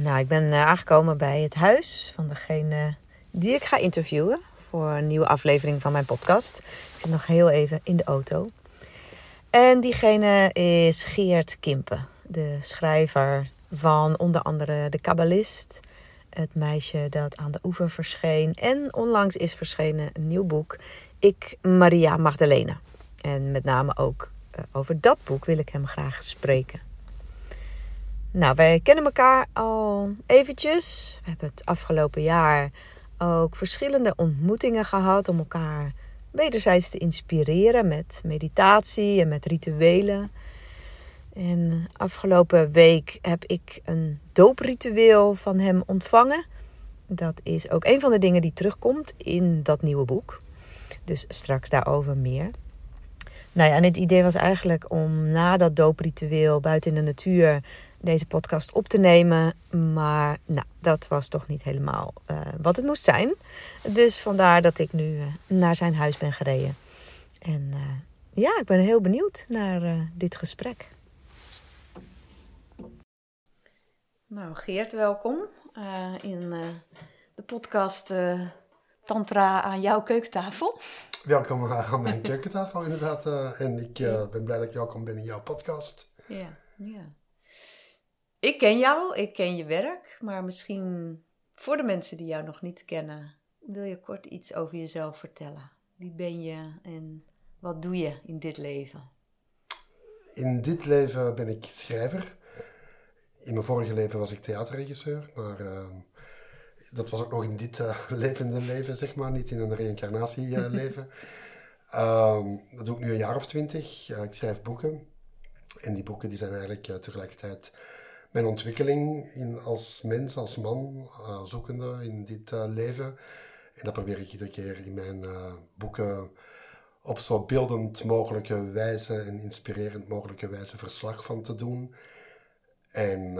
Nou, ik ben uh, aangekomen bij het huis van degene die ik ga interviewen voor een nieuwe aflevering van mijn podcast. Ik zit nog heel even in de auto. En diegene is Geert Kimpen, de schrijver van onder andere De Kabbalist, het meisje dat aan de oever verscheen en onlangs is verschenen een nieuw boek, Ik Maria Magdalena. En met name ook uh, over dat boek wil ik hem graag spreken. Nou, wij kennen elkaar al eventjes. We hebben het afgelopen jaar ook verschillende ontmoetingen gehad om elkaar wederzijds te inspireren met meditatie en met rituelen. En afgelopen week heb ik een doopritueel van hem ontvangen. Dat is ook een van de dingen die terugkomt in dat nieuwe boek. Dus straks daarover meer. Nou ja, en het idee was eigenlijk om na dat doopritueel buiten in de natuur deze podcast op te nemen. Maar nou, dat was toch niet helemaal uh, wat het moest zijn. Dus vandaar dat ik nu uh, naar zijn huis ben gereden. En uh, ja, ik ben heel benieuwd naar dit gesprek. Nou, Geert, welkom in de podcast Tantra aan jouw keukentafel. Welkom aan mijn keukentafel, inderdaad. en ik ben blij dat ik welkom ben in jouw podcast. Ja, ja. Ik ken jou, ik ken je werk, maar misschien voor de mensen die jou nog niet kennen, wil je kort iets over jezelf vertellen? Wie ben je en wat doe je in dit leven? In dit leven ben ik schrijver. In mijn vorige leven was ik theaterregisseur, maar uh, dat was ook nog in dit uh, levende leven, zeg maar, niet in een reïncarnatieleven. Uh, dat doe ik nu een jaar of twintig. ik schrijf boeken. En die boeken die zijn eigenlijk tegelijkertijd mijn ontwikkeling in, als mens, als man, uh, zoekende in dit uh, leven. En dat probeer ik iedere keer in mijn uh, boeken op zo beeldend mogelijke wijze en inspirerend mogelijke wijze verslag van te doen. En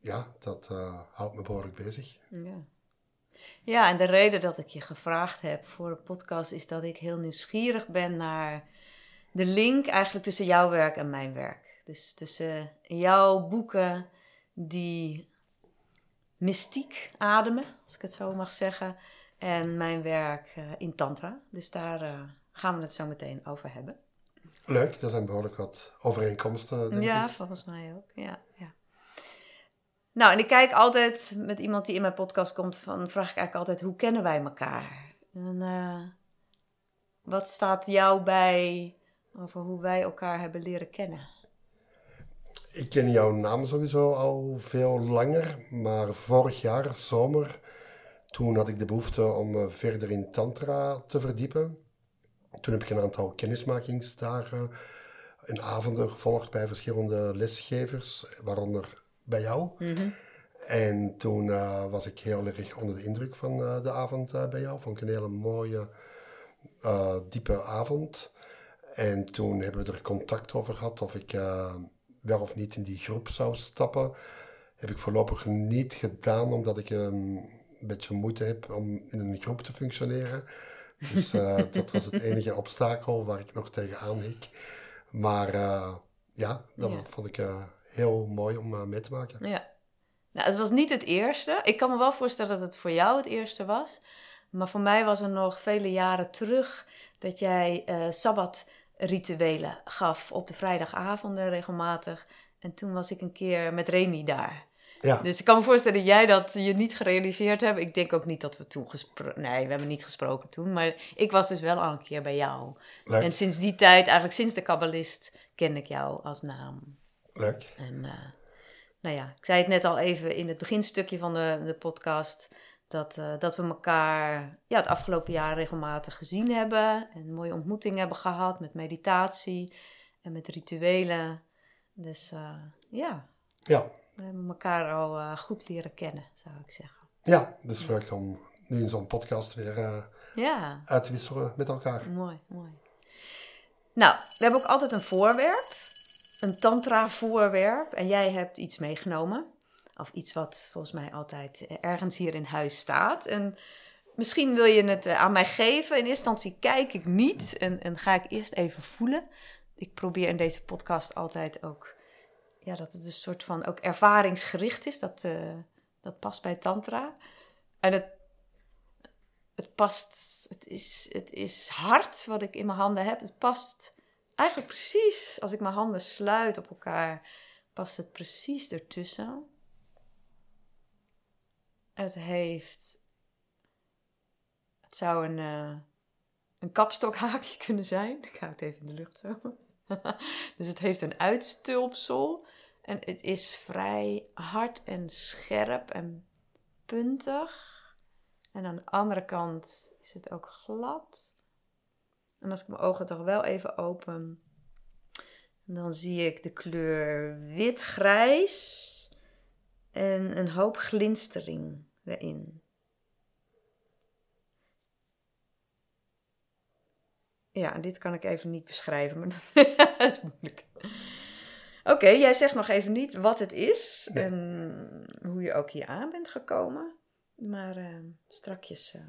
ja, dat houdt me behoorlijk bezig. Ja. ja, en de reden dat ik je gevraagd heb voor de podcast is dat ik heel nieuwsgierig ben naar de link eigenlijk tussen jouw werk en mijn werk. Dus tussen jouw boeken die mystiek ademen, als ik het zo mag zeggen, en mijn werk uh, in Tantra. Dus daar uh, gaan we het zo meteen over hebben. Leuk, er zijn behoorlijk wat overeenkomsten. Denk ja, volgens mij ook. Ja, ja. Nou, en ik kijk altijd met iemand die in mijn podcast komt, van, vraag ik eigenlijk altijd: hoe kennen wij elkaar? En uh, wat staat jou bij over hoe wij elkaar hebben leren kennen? Ik ken jouw naam sowieso al veel langer, maar vorig jaar, zomer, toen had ik de behoefte om uh, verder in Tantra te verdiepen. Toen heb ik een aantal kennismakingsdagen en avonden gevolgd bij verschillende lesgevers, waaronder bij jou. Mm En toen uh, was ik heel erg onder de indruk van uh, de avond bij jou. Vond ik een hele mooie, diepe avond. En toen hebben we er contact over gehad of ik wel of niet in die groep zou stappen. Heb ik voorlopig niet gedaan, omdat ik um, een beetje moeite heb om in een groep te functioneren. Dus uh, dat was het enige obstakel waar ik nog tegenaan hik. Maar uh, ja, dat ja. vond ik uh, heel mooi om mee te maken. Ja. Nou, het was niet het eerste. Ik kan me wel voorstellen dat het voor jou het eerste was. Maar voor mij was er nog vele jaren terug dat jij Sabbat rituelen gaf op de vrijdagavonden regelmatig. En toen was ik een keer met Remy daar. Ja. Dus ik kan me voorstellen dat jij dat je niet gerealiseerd hebt. Ik denk ook niet dat we toen gesproken... Nee, we hebben niet gesproken toen. Maar ik was dus wel al een keer bij jou. Leuk. En sinds die tijd, eigenlijk sinds de kabbalist, ken ik jou als naam. Leuk. En uh, nou ja, ik zei het net al even in het beginstukje van de, de podcast... Dat, uh, dat we elkaar ja, het afgelopen jaar regelmatig gezien hebben. En mooie ontmoetingen hebben gehad met meditatie en met rituelen. Dus uh, ja. ja, we hebben elkaar al uh, goed leren kennen, zou ik zeggen. Ja, dus leuk om nu in zo'n podcast weer ja. uit te wisselen met elkaar. Mooi, mooi. Nou, we hebben ook altijd een voorwerp. Een tantra-voorwerp. En jij hebt iets meegenomen. Of iets wat volgens mij altijd ergens hier in huis staat. En misschien wil je het aan mij geven. In eerste instantie kijk ik niet en, ga ik eerst even voelen. Ik probeer in deze podcast altijd ook ja, dat het een soort van ook ervaringsgericht is. Dat uh, Dat past bij Tantra. En het, het past, het is, het is hard wat ik in mijn handen heb. Het past eigenlijk precies, als ik mijn handen sluit op elkaar, past het precies ertussen. Het heeft, het zou een, uh, een kapstokhaakje kunnen zijn. Ik hou het even in de lucht zo. dus het heeft een uitstulpsel. En het is vrij hard en scherp en puntig. En aan de andere kant is het ook glad. En als ik mijn ogen toch wel even open, dan zie ik de kleur wit-grijs en een hoop glinstering erin. Ja, dit kan ik even niet beschrijven, maar dat is moeilijk. Oké, jij zegt nog even niet wat het is en hoe je ook hier aan bent gekomen. Maar uh, strakjes uh,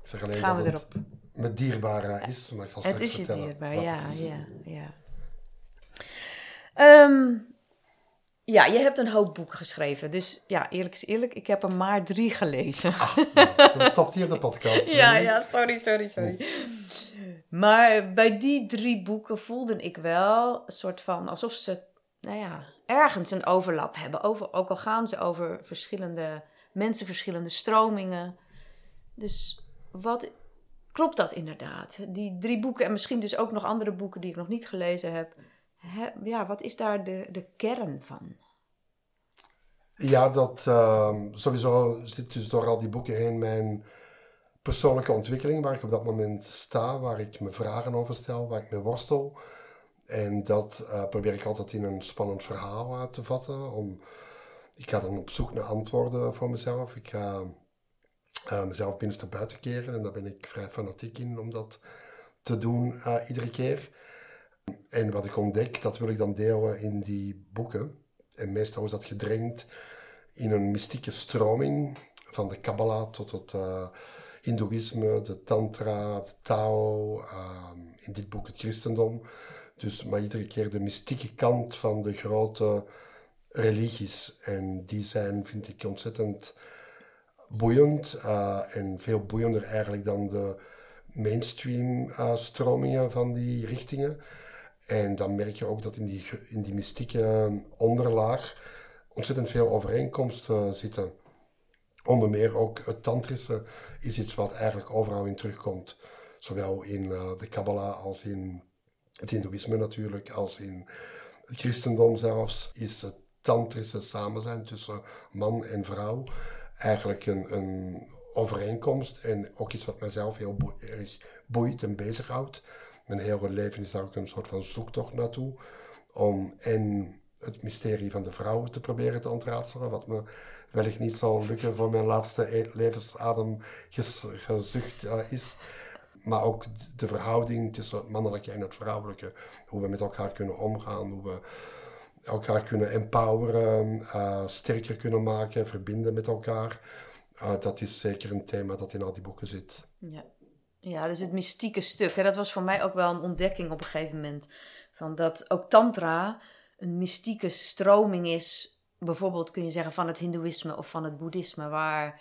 ik zeg alleen gaan we erop. met dierbaar is, maar ik zal Het straks is je vertellen dierbaar, ja, ja, ja. Ehm, ja, je hebt een hoop boeken geschreven. Dus ja, eerlijk is eerlijk, ik heb er maar drie gelezen. Nou, dan stopt hier de podcast. Ja, ja, sorry, sorry, sorry. Maar bij die drie boeken voelde ik wel een soort van alsof ze, nou ja, ergens een overlap hebben. Over, ook al gaan ze over verschillende mensen, verschillende stromingen. Dus wat klopt dat inderdaad? Die drie boeken en misschien dus ook nog andere boeken die ik nog niet gelezen heb. Ja, wat is daar de, de kern van? Ja, dat ehm, sowieso zit dus door al die boeken heen mijn persoonlijke ontwikkeling, waar ik op dat moment sta, waar ik me vragen over stel, waar ik mee worstel. En dat eh, probeer ik altijd in een spannend verhaal uh, te vatten. Om, ik ga dan op zoek naar antwoorden voor mezelf. Ik ga uh, mezelf binnenste buiten keren en daar ben ik vrij fanatiek in om dat te doen iedere keer. En wat ik ontdek, dat wil ik dan delen in die boeken. En meestal is dat gedrenkt in een mystieke stroming, van de Kabbalah tot het uh, Hindoeïsme, de Tantra, het Tao, uh, in dit boek het christendom. Dus maar iedere keer de mystieke kant van de grote religies. En die zijn, vind ik, ontzettend boeiend. Uh, en veel boeiender eigenlijk dan de mainstream uh, stromingen van die richtingen. En dan merk je ook dat in die, in die mystieke onderlaag ontzettend veel overeenkomsten zitten. Onder meer ook het tantrische is iets wat eigenlijk overal in terugkomt. Zowel in uh, de Kabbalah als in het hindoeïsme natuurlijk, als in het christendom zelfs, is het tantrische samen zijn tussen man en vrouw eigenlijk een, een overeenkomst en ook iets wat mijzelf heel erg boeit en bezighoudt. Mijn hele leven is daar ook een soort van zoektocht naartoe. Om en het mysterie van de vrouw te proberen te ontraadselen, wat me wellicht niet zal lukken voor mijn laatste levensadem gezucht is. Maar ook de verhouding tussen het mannelijke en het vrouwelijke. Hoe we met elkaar kunnen omgaan, hoe we elkaar kunnen empoweren, uh, sterker kunnen maken, verbinden met elkaar. Uh, dat is zeker een thema dat in al die boeken zit. Ja, ja dus het mystieke stuk. Hè, dat was voor mij ook wel een ontdekking op een gegeven moment. Van dat ook Tantra een mystieke stroming is. Bijvoorbeeld kun je zeggen van het Hindoeïsme of van het Boeddhisme, waar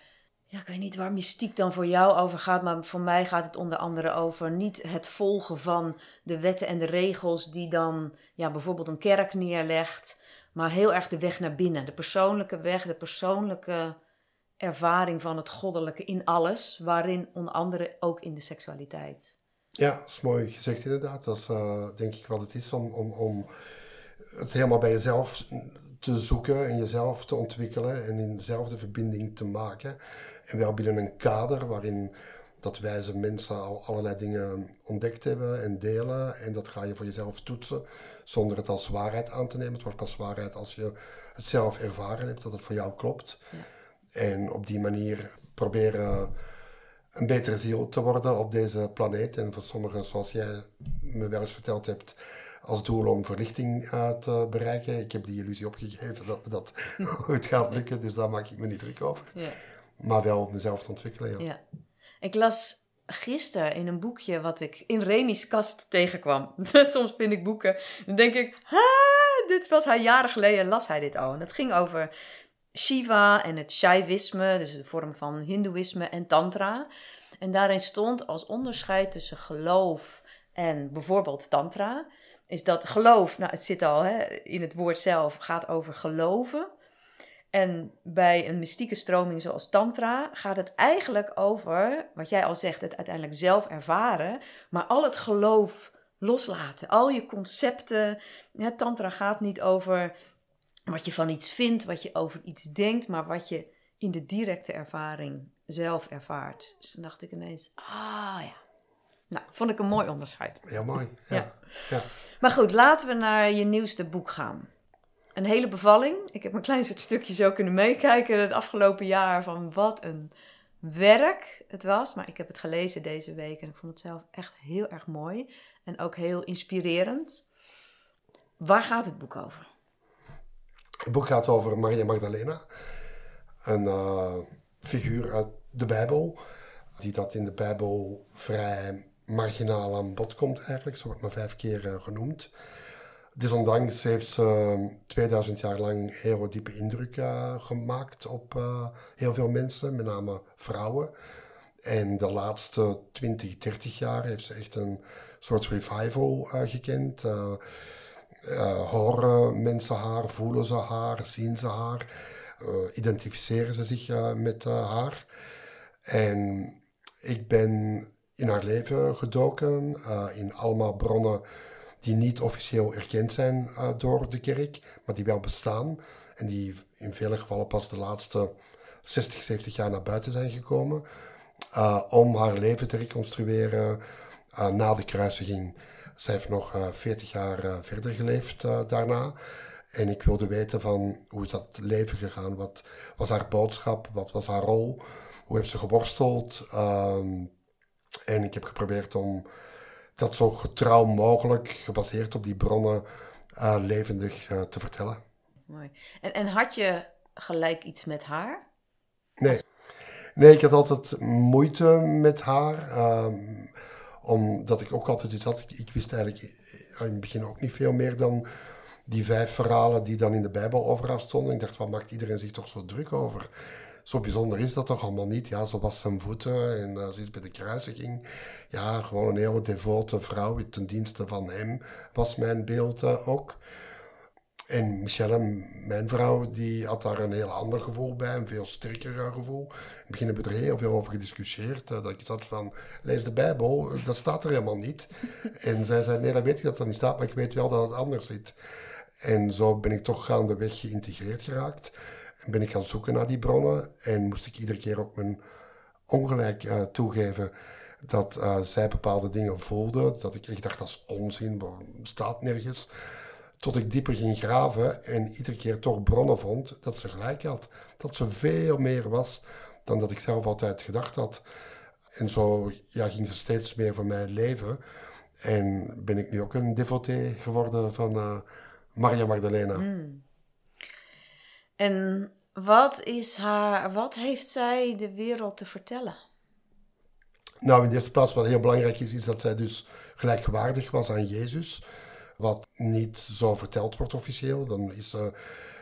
ja, ik weet niet waar mystiek dan voor jou over gaat, maar voor mij gaat het onder andere over niet het volgen van de wetten en de regels die dan ja, bijvoorbeeld een kerk neerlegt, maar heel erg de weg naar binnen, de persoonlijke weg, de persoonlijke ervaring van het goddelijke in alles, waarin onder andere ook in de seksualiteit. Ja, dat is mooi gezegd inderdaad. Dat is uh, denk ik wat het is om, om, om het helemaal bij jezelf te zoeken en jezelf te ontwikkelen en in dezelfde verbinding te maken. En wel binnen een kader waarin dat wijze mensen al allerlei dingen ontdekt hebben en delen. En dat ga je voor jezelf toetsen zonder het als waarheid aan te nemen. Het wordt pas waarheid als je het zelf ervaren hebt, dat het voor jou klopt. Ja. En op die manier proberen een betere ziel te worden op deze planeet. En voor sommigen, zoals jij me wel eens verteld hebt, als doel om verlichting uh, te bereiken. Ik heb die illusie opgegeven dat dat het gaat lukken, dus daar maak ik me niet druk over. Ja. Maar wel mezelf te ontwikkelen, ja. ja. Ik las gisteren in een boekje wat ik in Remi's kast tegenkwam. Soms vind ik boeken, dan denk ik, ha, dit was hij jaren geleden, las hij dit al. En het ging over Shiva en het Shaivisme, dus de vorm van Hindoeïsme en Tantra. En daarin stond als onderscheid tussen geloof en bijvoorbeeld Tantra, is dat geloof, nou het zit al hè, in het woord zelf, gaat over geloven. En bij een mystieke stroming zoals Tantra gaat het eigenlijk over, wat jij al zegt, het uiteindelijk zelf ervaren, maar al het geloof loslaten. Al je concepten. Tantra gaat niet over wat je van iets vindt, wat je over iets denkt, maar wat je in de directe ervaring zelf ervaart. Dus toen dacht ik ineens, ah ja. Nou, vond ik een mooi onderscheid. Heel mooi. Ja. ja. Maar goed, laten we naar je nieuwste boek gaan. Een hele bevalling. Ik heb een klein stukje zo kunnen meekijken het afgelopen jaar van wat een werk het was. Maar ik heb het gelezen deze week en ik vond het zelf echt heel erg mooi en ook heel inspirerend. Waar gaat het boek over? Het boek gaat over Maria Magdalena, een uh, figuur uit de Bijbel, die dat in de Bijbel vrij marginaal aan bod komt eigenlijk. Zo wordt maar vijf keer uh, genoemd. Desondanks heeft ze 2000 jaar lang heel diepe indruk uh, gemaakt op heel veel mensen, met name vrouwen. En de laatste 20, 30 jaar heeft ze echt een soort revival gekend. Uh, horen mensen haar, voelen ze haar, zien ze haar, identificeren ze zich met haar. En ik ben in haar leven gedoken, in allemaal bronnen die niet officieel erkend zijn door de kerk, maar die wel bestaan. En die in vele gevallen pas de laatste 60, 70 jaar naar buiten zijn gekomen. om haar leven te reconstrueren, na de kruisiging. Zij heeft nog uh, eh, 40 jaar uh, verder geleefd daarna. En ik wilde weten van hoe is dat leven gegaan? Wat was haar boodschap? Wat was haar rol? Hoe heeft ze geworsteld? Um, en ik heb geprobeerd om dat zo getrouw mogelijk, gebaseerd op die bronnen, levendig te vertellen. Mooi. En, en had je gelijk iets met haar? Nee. Nee, ik had altijd moeite met haar. Um, omdat ik ook altijd iets had. Ik, ik wist eigenlijk in het begin ook niet veel meer dan die vijf verhalen die dan in de Bijbel overal stonden. Ik dacht, wat maakt iedereen zich toch zo druk over? Zo bijzonder is dat toch allemaal niet? Ja, zo was zijn voeten en uh, ze bij de kruisiging. Ja, gewoon een hele devote vrouw ten dienste van hem was mijn beeld uh, ook. En Michelle, mijn vrouw, die had daar een heel ander gevoel bij, een veel sterker gevoel. In het begin hebben we er heel veel over gediscussieerd. Uh, dat ik zat van, lees de Bijbel, dat staat er helemaal niet. en zij zei, nee, dat weet ik dat dat niet staat, maar ik weet wel dat het anders zit. En zo ben ik toch gaandeweg geïntegreerd geraakt. En ben ik gaan zoeken naar die bronnen. En moest ik iedere keer ook mijn ongelijk uh, toegeven dat uh, zij bepaalde dingen voelde. Dat ik echt dacht, dat is onzin, bestaat nergens. Tot ik dieper ging graven en iedere keer toch bronnen vond dat ze gelijk had. Dat ze veel meer was dan dat ik zelf altijd gedacht had. En zo ja, ging ze steeds meer van mij leven. En ben ik nu ook een devotee geworden van uh, Maria Magdalena. Hmm. En wat, is haar, wat heeft zij de wereld te vertellen? Nou, in de eerste plaats wat heel belangrijk is, is dat zij dus gelijkwaardig was aan Jezus wat niet zo verteld wordt officieel. Dan is ze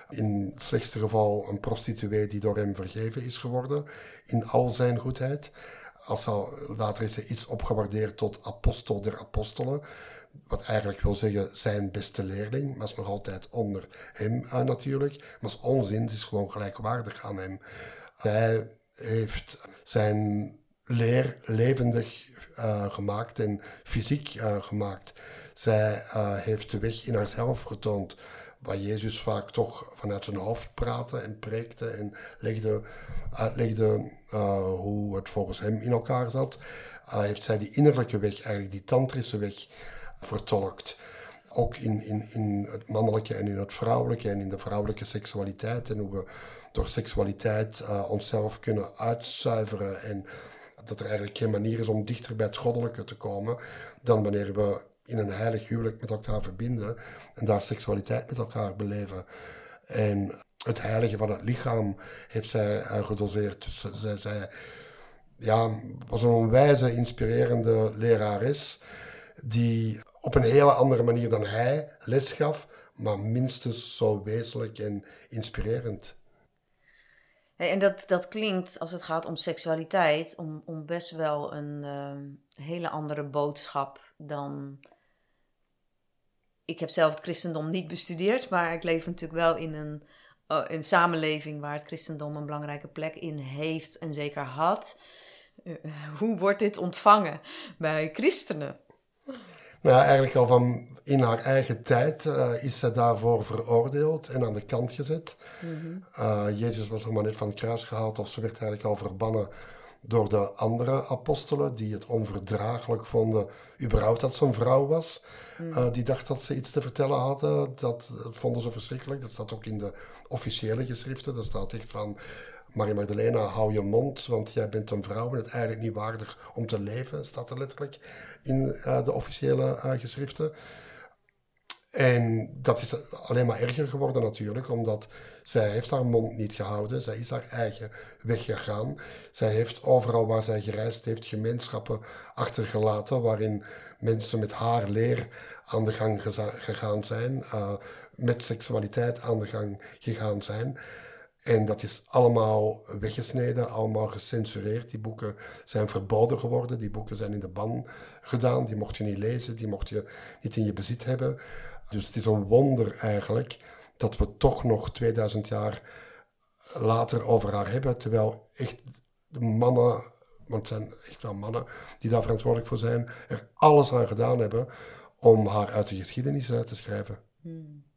in het slechtste geval een prostituee die door hem vergeven is geworden in al zijn goedheid. Als ze, later is ze iets opgewaardeerd tot apostel der apostelen. Wat eigenlijk wil zeggen zijn beste leerling, maar is nog altijd onder hem uh, natuurlijk. Maar is onzin, is gewoon gelijkwaardig aan hem. Zij heeft zijn leer levendig uh, gemaakt en fysiek uh, gemaakt. Zij uh, heeft de weg in haarzelf getoond, waar Jezus vaak toch vanuit zijn hoofd praatte en preekte en legde, uitlegde uh, hoe het volgens hem in elkaar zat. Heeft zij die innerlijke weg, eigenlijk die tantrische weg, vertolkt. Ook in, in, in het mannelijke en in het vrouwelijke en in de vrouwelijke seksualiteit en hoe we door seksualiteit onszelf kunnen uitzuiveren en dat er eigenlijk geen manier is om dichter bij het goddelijke te komen dan wanneer we in een heilig huwelijk met elkaar verbinden en daar seksualiteit met elkaar beleven. En het heilige van het lichaam heeft zij gedoseerd. Dus zij, zij ja, was een wijze, inspirerende lerares die op een hele andere manier dan hij les gaf, maar minstens zo wezenlijk en inspirerend. En dat, dat klinkt, als het gaat om seksualiteit, om, om best wel een ehm, hele andere boodschap dan. Ik heb zelf het christendom niet bestudeerd, maar ik leef natuurlijk wel in een, uh, een samenleving waar het christendom een belangrijke plek in heeft en zeker had. Uh, hoe wordt dit ontvangen bij christenen? Nou, eigenlijk al van in haar eigen tijd uh, is zij daarvoor veroordeeld en aan de kant gezet. Mm -hmm. uh, Jezus was er maar net van het kruis gehaald, of ze werd eigenlijk al verbannen door de andere apostelen, die het onverdraaglijk vonden, überhaupt dat ze een vrouw was. Mm. Uh, die dacht dat ze iets te vertellen hadden. Dat vonden ze verschrikkelijk. Dat staat ook in de officiële geschriften. Dat staat echt van. Maria Magdalena, hou je mond, want jij bent een vrouw en het eigenlijk niet waardig om te leven, staat er letterlijk in uh, de officiële uh, geschriften. En dat is alleen maar erger geworden natuurlijk, omdat zij heeft haar mond niet gehouden. Zij is haar eigen weg gegaan. Zij heeft overal waar zij gereisd heeft gemeenschappen achtergelaten waarin mensen met haar leer aan de gang gegaan zijn, uh, met seksualiteit aan de gang gegaan zijn. En dat is allemaal weggesneden, allemaal gecensureerd. Die boeken zijn verboden geworden, die boeken zijn in de ban gedaan, die mocht je niet lezen, die mocht je niet in je bezit hebben. Dus het is een wonder eigenlijk dat we toch nog 2000 jaar later over haar hebben, terwijl echt de mannen, want het zijn echt wel mannen die daar verantwoordelijk voor zijn, er alles aan gedaan hebben om haar uit de geschiedenis te schrijven. Hmm.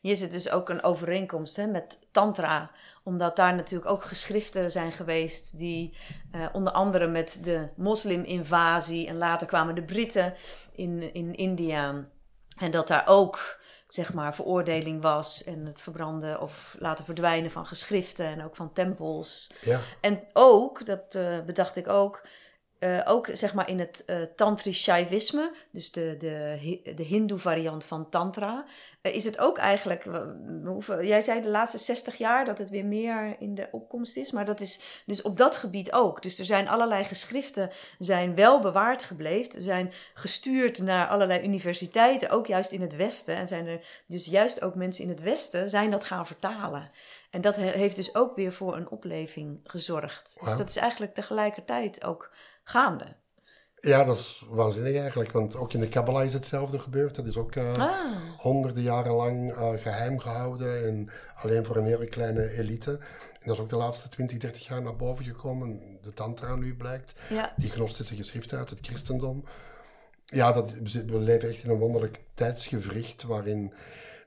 Hier zit dus ook een overeenkomst hè, met Tantra, omdat daar natuurlijk ook geschriften zijn geweest die uh, onder andere met de mosliminvasie en later kwamen de Britten in, in India. En dat daar ook zeg maar veroordeling was en het verbranden of laten verdwijnen van geschriften en ook van tempels. Ja. En ook, dat uh, bedacht ik ook, uh, ook zeg maar in het uh, tantrisch shaivisme, dus de, de, de hindoe variant van tantra, uh, is het ook eigenlijk, jij zei de laatste 60 jaar dat het weer meer in de opkomst is, maar dat is dus op dat gebied ook. Dus er zijn allerlei geschriften, zijn wel bewaard gebleven, zijn gestuurd naar allerlei universiteiten, ook juist in het Westen. En zijn er dus juist ook mensen in het Westen zijn dat gaan vertalen. En dat heeft dus ook weer voor een opleving gezorgd. Dus dat is eigenlijk tegelijkertijd ook gaande. Ja, dat is waanzinnig eigenlijk, want ook in de Kabbalah is hetzelfde gebeurd. Dat is ook uh, ah. honderden jaren lang uh, geheim gehouden en alleen voor een hele kleine elite. En dat is ook de laatste 20, 30 jaar naar boven gekomen. De Tantra nu blijkt, ja. die gnostische geschriften uit het christendom. Ja, dat, we leven echt in een wonderlijk tijdsgevricht waarin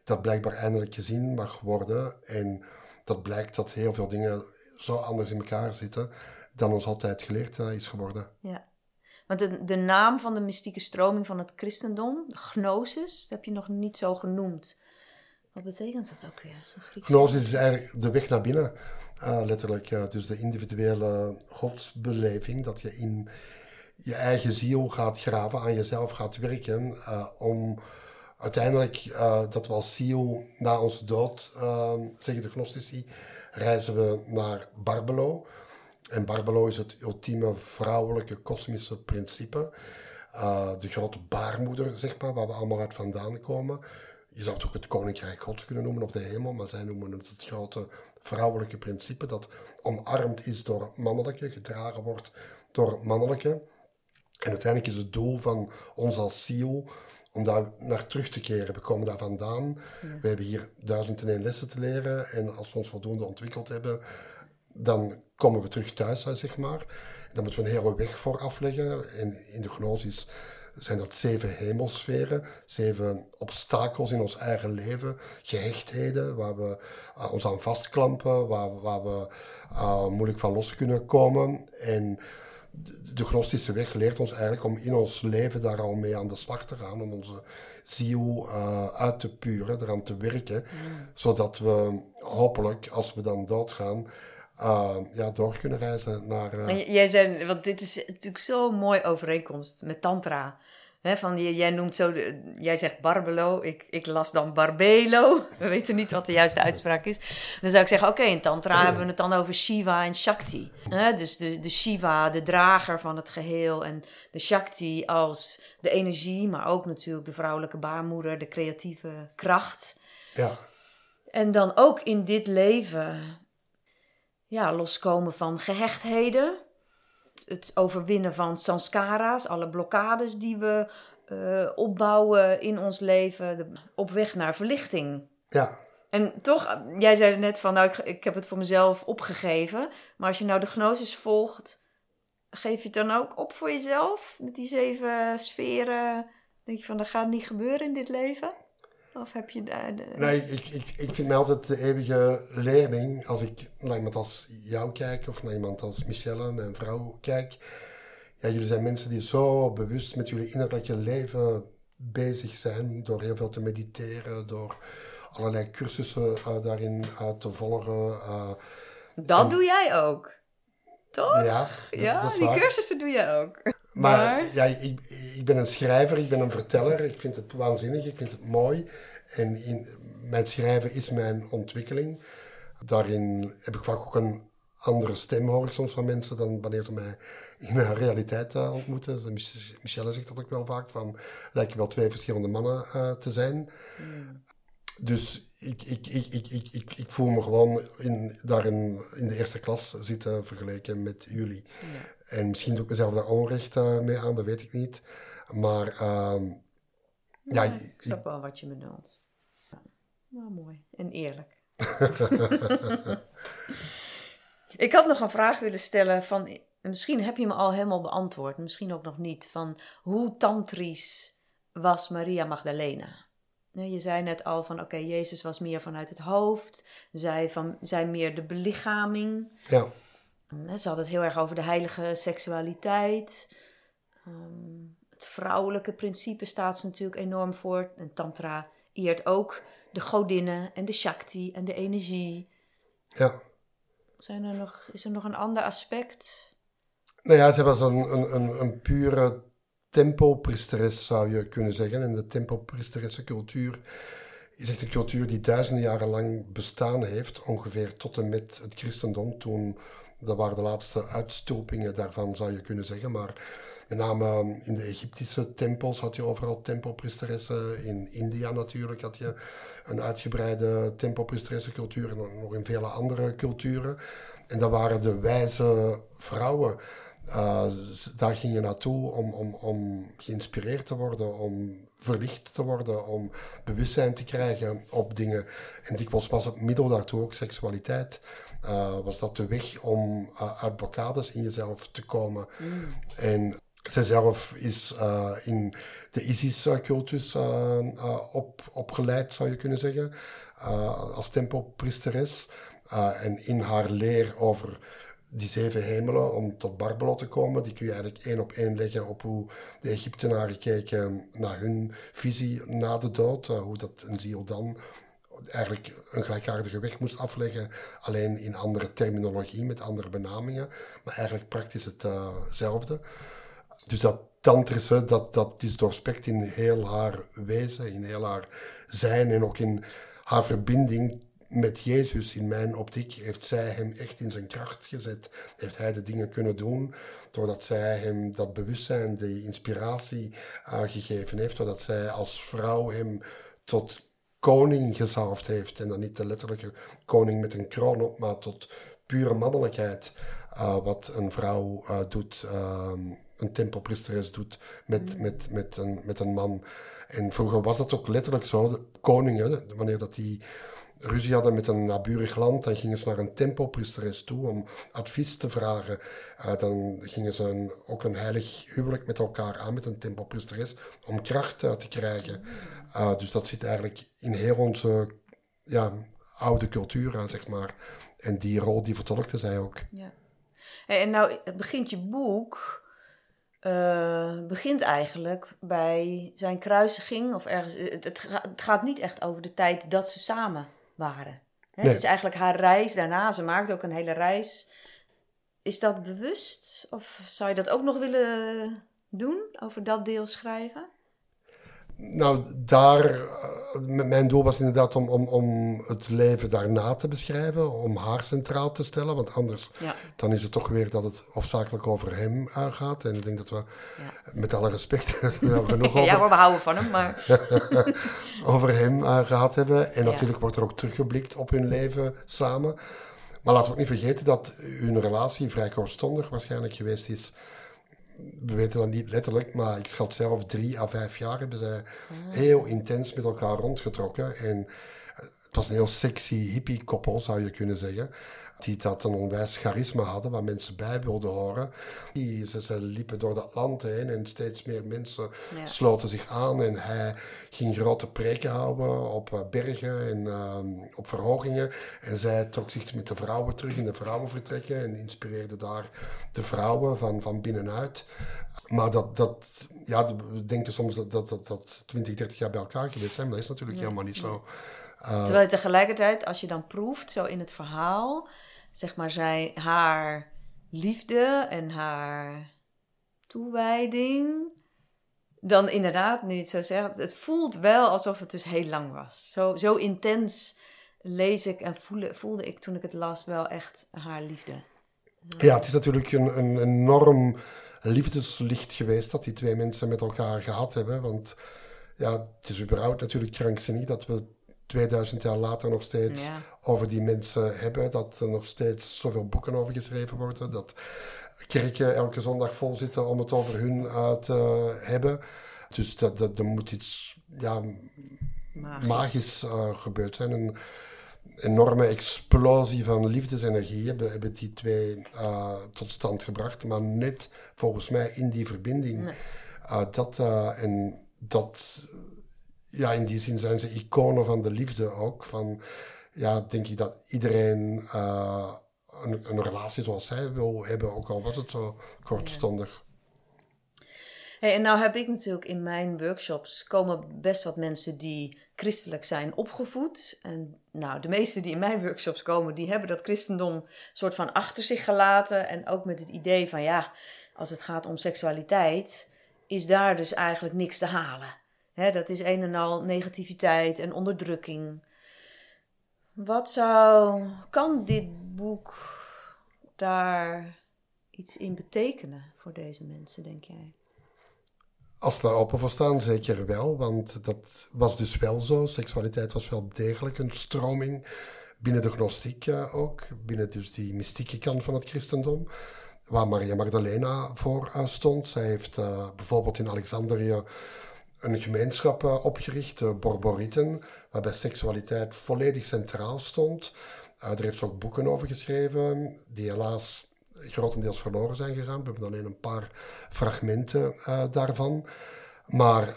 dat blijkbaar eindelijk gezien mag worden. En dat blijkt dat heel veel dingen zo anders in elkaar zitten dan ons altijd geleerd uh, is geworden. Ja. Want de, de naam van de mystieke stroming van het christendom, gnosis, dat heb je nog niet zo genoemd. Wat betekent dat ook weer? Gnosis is eigenlijk de weg naar binnen, uh, letterlijk. Uh, dus de individuele godsbeleving, dat je in je eigen ziel gaat graven, aan jezelf gaat werken, uh, om uiteindelijk dat we als ziel na onze dood, zeggen de gnostici, reizen we naar Barbelo. En Barbelo is het ultieme vrouwelijke kosmische principe. Uh, de grote baarmoeder, zeg maar, waar we allemaal uit vandaan komen. Je zou het ook het koninkrijk gods kunnen noemen, of de hemel, maar zij noemen het het grote vrouwelijke principe dat omarmd is door mannelijke, gedragen wordt door mannelijke. En uiteindelijk is het doel van ons als ziel om daar naar terug te keren. We komen daar vandaan. Ja. We hebben hier duizend en één lessen te leren. En als we ons voldoende ontwikkeld hebben, dan komen we terug thuis, zeg maar. Dan moeten we een hele weg voor afleggen. En in de gnosis zijn dat zeven hemelsferen, zeven obstakels in ons eigen leven, gehechtheden, waar we uh, ons aan vastklampen, waar, waar we uh, moeilijk van los kunnen komen. En de gnostische weg leert ons eigenlijk om in ons leven daar al mee aan de slag te gaan, om onze ziel uh, uit te puren, eraan te werken, mm. zodat we hopelijk, als we dan doodgaan, uh, ja, door kunnen reizen naar... Uh... Jij zei, want dit is natuurlijk zo'n mooi overeenkomst met tantra. He, van, jij noemt zo, de, jij zegt Barbelo, ik, ik las dan Barbelo. We weten niet wat de juiste uitspraak is. Dan zou ik zeggen, oké, in Tantra hebben we het dan over Shiva en Shakti. He, dus de, de Shiva, de drager van het geheel. En de Shakti als de energie, maar ook natuurlijk de vrouwelijke baarmoeder, de creatieve kracht. Ja. En dan ook in dit leven ja, loskomen van gehechtheden. Het, het overwinnen van sanskara's, alle blokkades die we eh, opbouwen in ons leven. de- op weg naar verlichting. Ja, En toch, jij zei net van, nou, ik, ik heb het voor mezelf opgegeven. Maar als je nou de gnosis volgt, geef je het dan ook op voor jezelf? Met die zeven sferen, denk je van, dat gaat niet gebeuren in dit leven? Of heb je daar... De... nee, ik, ik, ik vind mij altijd de eeuwige leerling. Als ik naar iemand als jou kijk of naar iemand als Michelle, mijn vrouw, kijk. Ja, jullie zijn mensen die zo bewust met jullie innerlijke leven bezig zijn. Door heel veel te mediteren, door allerlei cursussen eh, daarin eh, te volgen. eh, dat doe jij ook, toch? ja, dat, Ja, dat is die waar. cursussen doe je ook. Maar, Maar- ja, ik, ik ben een schrijver, ik ben een verteller. Ik vind het waanzinnig, ik vind het mooi. En in, mijn schrijven is mijn ontwikkeling. Daarin heb ik vaak ook een andere stem, hoor ik soms van mensen, dan wanneer ze mij in de realiteit eh, ontmoeten. Dus Mich- Michelle zegt dat ook wel vaak, van lijken wel twee verschillende mannen eh, te zijn. Dus ik, ik, ik, ik, ik, ik, ik voel me gewoon in, daarin in de eerste klas zitten vergeleken met jullie. En misschien doe ik mezelf daar onrecht eh, mee aan, dat weet ik niet. Maar ehm, ja, Ja, ik- ik snap wel wat je bedoelt. Ja, nou, mooi en eerlijk. ik had nog een vraag willen stellen van, misschien heb je me al helemaal beantwoord, misschien ook nog niet, van hoe tantrisch was Maria Magdalena? Je zei net al van, oké, Jezus was meer vanuit het hoofd, zij, van, zij meer de belichaming. ja, Hè, Ze had het heel erg over de heilige seksualiteit. Ehm, het vrouwelijke principe staat ze natuurlijk enorm voor. En Tantra eert ook de godinnen en de Shakti en de energie. ja. Zijn er nog, is er nog een ander aspect? Nou ja, zij was een, een, een, een pure tempelpriesteres, zou je kunnen zeggen. En de tempelpriesteressen cultuur is echt een cultuur die duizenden jaren lang bestaan heeft, ongeveer tot en met het christendom. Toen, dat waren de laatste uitstulpingen daarvan, zou je kunnen zeggen. Maar met name in de Egyptische tempels had je overal tempelpriesteressen. In India natuurlijk had je een uitgebreide tempelpriesteressencultuur en nog in vele andere culturen. En dat waren de wijze vrouwen. Uh, daar ging je naartoe om, om, om geïnspireerd te worden, om verlicht te worden, om bewustzijn te krijgen op dingen. En dikwijls was het middel daartoe ook seksualiteit. Uh, was dat de weg om uh, uit blokkades in jezelf te komen. Mm. En zijzelf is uh, in de Isis-cultus op, opgeleid, zou je kunnen zeggen, als tempelpriesteres. en in haar leer over die zeven hemelen om tot Barbelo te komen, die kun je eigenlijk één op één leggen op hoe de Egyptenaren keken naar hun visie na de dood, uh, hoe dat een ziel dan eigenlijk een gelijkaardige weg moest afleggen, alleen in andere terminologie, met andere benamingen, maar eigenlijk praktisch hetzelfde. Uh dus dat tantrische, dat, dat is doorspekt in heel haar wezen, in heel haar zijn en ook in haar verbinding met Jezus, in mijn optiek, heeft zij hem echt in zijn kracht gezet. Heeft hij de dingen kunnen doen doordat zij hem dat bewustzijn, die inspiratie uh, gegeven heeft. Doordat zij als vrouw hem tot koning gezalfd heeft. En dan niet de letterlijke koning met een kroon op, maar tot pure mannelijkheid. Uh, wat een vrouw uh, doet, een tempelpriesteres doet met, mm. met, met, een, met een man. En vroeger was dat ook letterlijk zo. De koningen, wanneer dat die ruzie hadden met een naburig land, dan gingen ze naar een tempelpriesteres toe om advies te vragen. Uh, dan gingen ze een, ook een heilig huwelijk met elkaar aan met een tempelpriesteres om kracht uh, te krijgen. Uh, dus dat zit eigenlijk in heel onze ja, oude cultuur, zeg maar. En die rol die vertolkte zij ook. Ja. En nou begint je boek begint eigenlijk bij zijn kruisiging. Of ergens, het, gaat niet echt over de tijd dat ze samen waren. Hè? Nee. Het is eigenlijk haar reis daarna. Ze maakt ook een hele reis. Is dat bewust? Of zou je dat ook nog willen doen? Over dat deel schrijven? Nou, daar, uh, mijn doel was inderdaad om, om, om het leven daarna te beschrijven, om haar centraal te stellen, want anders ja. dan is het toch weer dat het hoofdzakelijk over hem gaat. En ik denk dat we, ja. met alle respect, genoeg over, ja, we houden van hem, maar... over hem gehad hebben. En natuurlijk wordt er ook teruggeblikt op hun leven samen. Maar laten we ook niet vergeten dat hun relatie vrij kortstondig waarschijnlijk geweest is. We weten dat niet letterlijk, maar ik schat zelf drie à vijf jaar hebben zij heel intens met elkaar rondgetrokken. En het was een heel sexy hippie koppel, zou je kunnen zeggen die dat een onwijs charisma hadden, waar mensen bij wilden horen. Die, ze, ze liepen door dat land heen en steeds meer mensen sloten zich aan. En hij ging grote preken houden op eh, bergen en ehm, op verhogingen. En zij trok zich met de vrouwen terug in de vrouwenvertrekken en inspireerde daar de vrouwen van, van binnenuit. Maar dat, dat, ja, we denken soms dat, dat, dat, dat 20, 30 jaar bij elkaar geweest zijn, maar dat is natuurlijk helemaal niet zo. Uh, Terwijl tegelijkertijd, als je dan proeft, zo in het verhaal, zeg maar, zij, haar liefde en haar toewijding. Dan inderdaad, nu het zo zegt, het voelt wel alsof het dus heel lang was. Zo, zo intens lees ik en voelde, voelde ik toen ik het las wel echt haar liefde. Ja, het is natuurlijk een, een enorm liefdeslicht geweest dat die twee mensen met elkaar gehad hebben. Want ja, het is überhaupt natuurlijk krankzinnig dat we 2000 jaar later nog steeds over die mensen hebben. Dat er nog steeds zoveel boeken over geschreven worden. Dat kerken elke zondag vol zitten om het over hun uh, te hebben. Dus dat, dat, er moet iets ja, magisch, magisch uh, gebeurd zijn. Een enorme explosie van liefdesenergie hebben, hebben die twee uh, tot stand gebracht. Maar net volgens mij in die verbinding. Nee. dat, en dat ja, in die zin zijn ze iconen van de liefde ook. Van, ja, denk ik dat iedereen uh, een, een, relatie zoals zij wil hebben, ook al was het zo kortstondig. En nou heb ik natuurlijk in mijn workshops komen best wat mensen die christelijk zijn opgevoed. En nou, de meeste die in mijn workshops komen, die hebben dat christendom soort van achter zich gelaten. En ook met het idee van ja, als het gaat om seksualiteit, is daar dus eigenlijk niks te halen. Hè, dat is een en al negativiteit en onderdrukking. Wat zou, kan dit boek daar iets in betekenen voor deze mensen, denk jij? Als daar open voor staan, zeker wel. Want dat was dus wel zo. Seksualiteit was wel degelijk een stroming binnen de gnostiek ook. Binnen dus die mystieke kant van het christendom. Waar Maria Magdalena voor uh, stond. Zij heeft uh, bijvoorbeeld in Alexandrië een gemeenschap uh, opgericht, de Borborieten, waarbij seksualiteit volledig centraal stond. Daar heeft ze ook boeken over geschreven, die helaas grotendeels verloren zijn gegaan. We hebben alleen een paar fragmenten uh, daarvan. Maar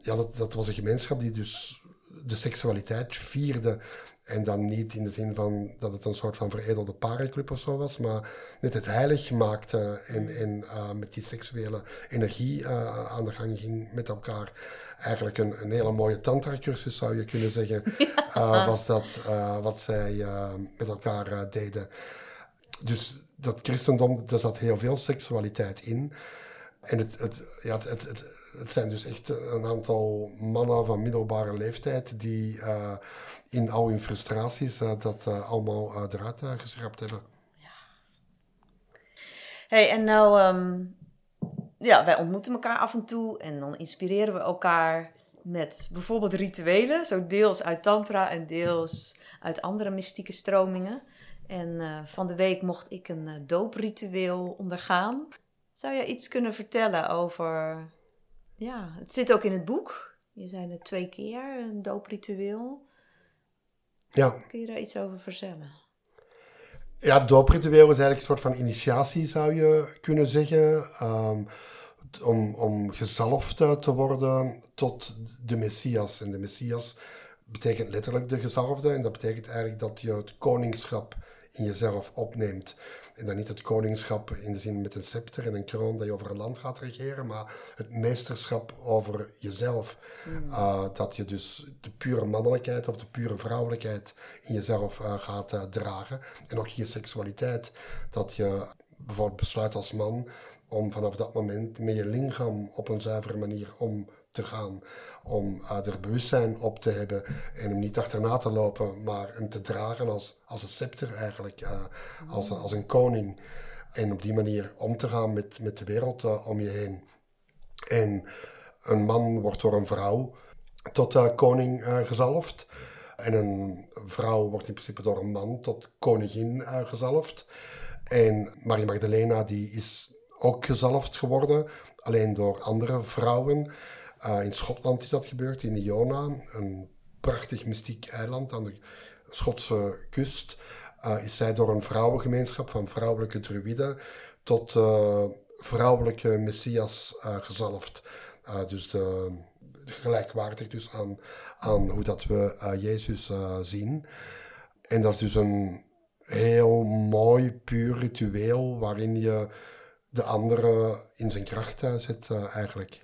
ja, dat, dat was een gemeenschap die dus de seksualiteit vierde en dan niet in de zin van dat het een soort van veredelde parenclub of zo was, maar net het heilig maakte en, en uh, met die seksuele energie uh, aan de gang ging met elkaar. Eigenlijk een, een hele mooie tantra-cursus zou je kunnen zeggen, uh, was dat wat zij met elkaar deden. Dus dat christendom, daar zat heel veel seksualiteit in. En het, het, ja, het, het, het, het zijn dus echt een aantal mannen van middelbare leeftijd die in al hun frustraties uh, dat uh, allemaal uh, eruit geschrapt hebben. Ja. Hey, en nou, um, ja, wij ontmoeten elkaar af en toe en dan inspireren we elkaar met bijvoorbeeld rituelen, zo deels uit Tantra en deels uit andere mystieke stromingen. En van de week mocht ik een doopritueel ondergaan. Zou jij iets kunnen vertellen over. Ja, het zit ook in het boek. Je zei het twee keer, een doopritueel. Ja. Kun je daar iets over vertellen? Ja, doopritueel is eigenlijk een soort van initiatie, zou je kunnen zeggen. Um, om, om gezalfd te worden tot de Messias. En de Messias betekent letterlijk de gezalfde. En dat betekent eigenlijk dat je het koningschap in jezelf opneemt. En dan niet het koningschap in de zin met een scepter en een kroon dat je over een land gaat regeren, maar het meesterschap over jezelf. Hmm. Uh, dat je dus de pure mannelijkheid of de pure vrouwelijkheid in jezelf uh, gaat uh, dragen. En ook je seksualiteit. Dat je bijvoorbeeld besluit als man om vanaf dat moment met je lichaam op een zuivere manier om te gaan. Om er bewustzijn op te hebben en hem niet achterna te lopen, maar hem te dragen als, als een scepter eigenlijk, als, als een koning. En op die manier om te gaan met, met de wereld uh, om je heen. En een man wordt door een vrouw tot koning gezalfd. En een vrouw wordt in principe door een man tot koningin gezalfd. En Maria Magdalena die is ook gezalfd geworden, alleen door andere vrouwen. Uh, in Schotland is dat gebeurd, in Iona, een prachtig mystiek eiland aan de Schotse kust. Uh, is zij door een vrouwengemeenschap van vrouwelijke druïden tot uh, vrouwelijke messias gezalfd. dus de, gelijkwaardig dus aan, aan hoe dat we Jezus zien. En dat is dus een heel mooi, puur ritueel waarin je de andere in zijn kracht zet eigenlijk.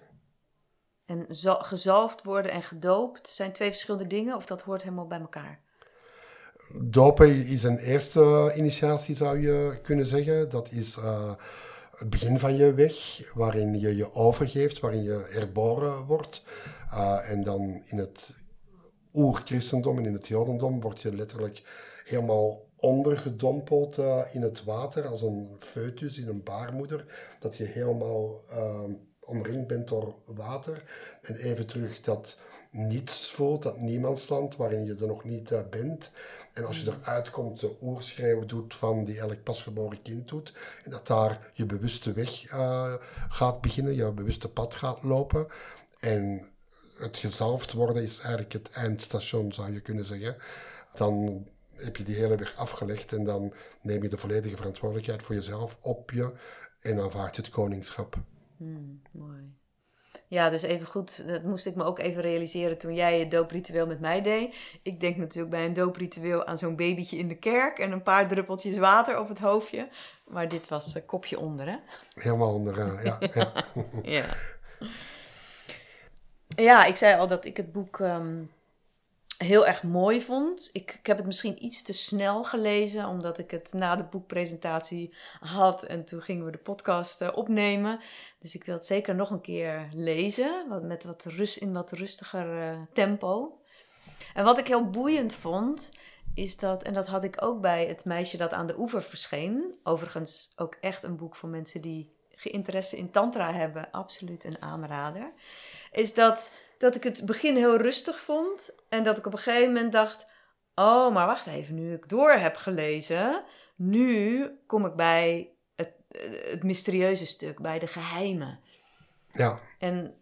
En gezalfd worden en gedoopt zijn twee verschillende dingen of dat hoort helemaal bij elkaar? Dopen is een eerste initiatie, zou je kunnen zeggen. Dat is uh, het begin van je weg, waarin je je overgeeft, waarin je herboren wordt. Uh, en dan in het oer-christendom en in het jodendom word je letterlijk helemaal ondergedompeld uh, in het water als een foetus in een baarmoeder. Dat je helemaal omringd bent door water. En even terug dat niets voelt, dat niemandsland waarin je er nog niet uh, bent. En als je eruit komt, de oerschreeuw doet van die elk pasgeboren kind doet. En dat daar je bewuste weg uh, gaat beginnen, je bewuste pad gaat lopen. En het gezalfd worden is eigenlijk het eindstation, zou je kunnen zeggen. Dan heb je die hele weg afgelegd en dan neem je de volledige verantwoordelijkheid voor jezelf op je en aanvaard het koningschap. Hmm, mooi. Ja, dus even goed, dat moest ik me ook even realiseren toen jij het doopritueel met mij deed. Ik denk natuurlijk bij een doopritueel aan zo'n babytje in de kerk en een paar druppeltjes water op het hoofdje. Maar dit was kopje onder, hè? Helemaal onder, uh, ja. ja. ja. Ja, ik zei al dat ik het boek um, heel erg mooi vond. Ik, ik heb het misschien iets te snel gelezen, omdat ik het na de boekpresentatie had en toen gingen we de podcast uh, opnemen. Dus ik wil het zeker nog een keer lezen, wat, met wat rust, in wat rustiger uh, tempo. En wat ik heel boeiend vond, is dat, en dat had ik ook bij het meisje dat aan de oever verscheen, overigens ook echt een boek voor mensen die geïnteresse in tantra hebben, absoluut een aanrader, is dat dat ik het begin heel rustig vond. En dat ik op een gegeven moment dacht: Oh, maar wacht even, nu ik door heb gelezen, nu kom ik bij het, het mysterieuze stuk, bij de geheimen. Ja. En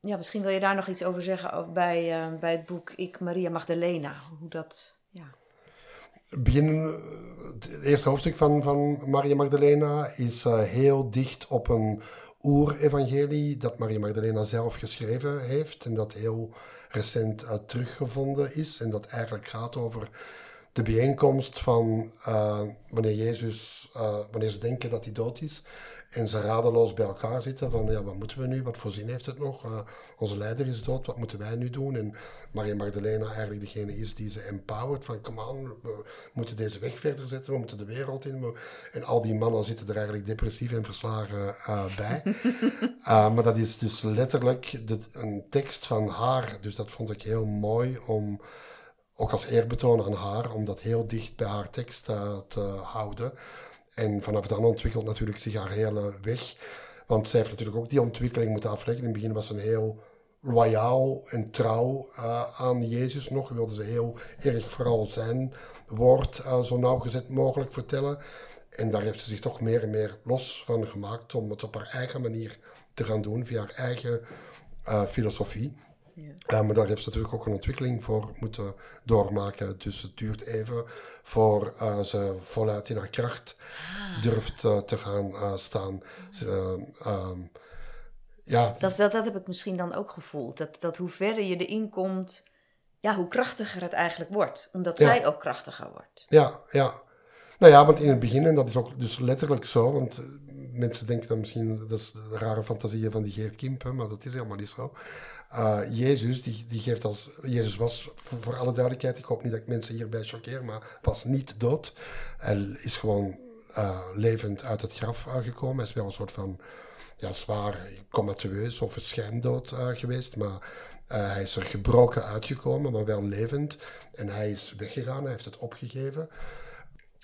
ja, misschien wil je daar nog iets over zeggen bij, uh, bij het boek Ik Maria Magdalena. Hoe dat. Ja. Begin, het eerste hoofdstuk van, van Maria Magdalena is uh, heel dicht op een oer-evangelie dat Maria Magdalena zelf geschreven heeft en dat heel recent uh, teruggevonden is. En dat eigenlijk gaat over de bijeenkomst van uh, wanneer Jezus, uh, wanneer ze denken dat hij dood is en ze radeloos bij elkaar zitten van ja, wat moeten we nu, wat voor zin heeft het nog, uh, onze leider is dood, wat moeten wij nu doen? En Maria Magdalena eigenlijk degene is die ze empowert van aan, we moeten deze weg verder zetten, we moeten de wereld in. En al die mannen zitten er eigenlijk depressief en verslagen bij. maar dat is dus letterlijk de, een tekst van haar, dus dat vond ik heel mooi om ook als eerbetoon aan haar, om dat heel dicht bij haar tekst te houden. En vanaf dan ontwikkelt natuurlijk zich haar hele weg. Want zij heeft natuurlijk ook die ontwikkeling moeten afleggen. In het begin was ze heel loyaal en trouw uh, aan Jezus nog. Wilde ze heel erg vooral zijn woord uh, zo nauwgezet mogelijk vertellen. En daar heeft ze zich toch meer en meer los van gemaakt om het op haar eigen manier te gaan doen, via haar eigen uh, filosofie. Ja. maar daar heeft ze natuurlijk ook een ontwikkeling voor moeten doormaken. Dus het duurt even voor uh, ze voluit in haar kracht ah. durft uh, te gaan uh, staan. Ze, um, ja. Dat, dat, dat heb ik misschien dan ook gevoeld. Dat, dat hoe verder je erin komt, ja, hoe krachtiger het eigenlijk wordt. Omdat ja. zij ook krachtiger wordt. Ja, ja. Nou ja, want in het begin, en dat is ook dus letterlijk zo, want mensen denken dan misschien, dat is de rare fantasieën van die Geert Kimpen, maar dat is helemaal niet zo. Uh, Jezus, die, die geeft als. Jezus was, voor, alle duidelijkheid, ik hoop niet dat ik mensen hierbij choqueer, maar was niet dood. Hij is gewoon uh, levend uit het graf uh, gekomen. Hij is wel een soort van. Ja, zwaar comateus of schijndood geweest, maar hij is er gebroken uitgekomen, maar wel levend. En hij is weggegaan, hij heeft het opgegeven.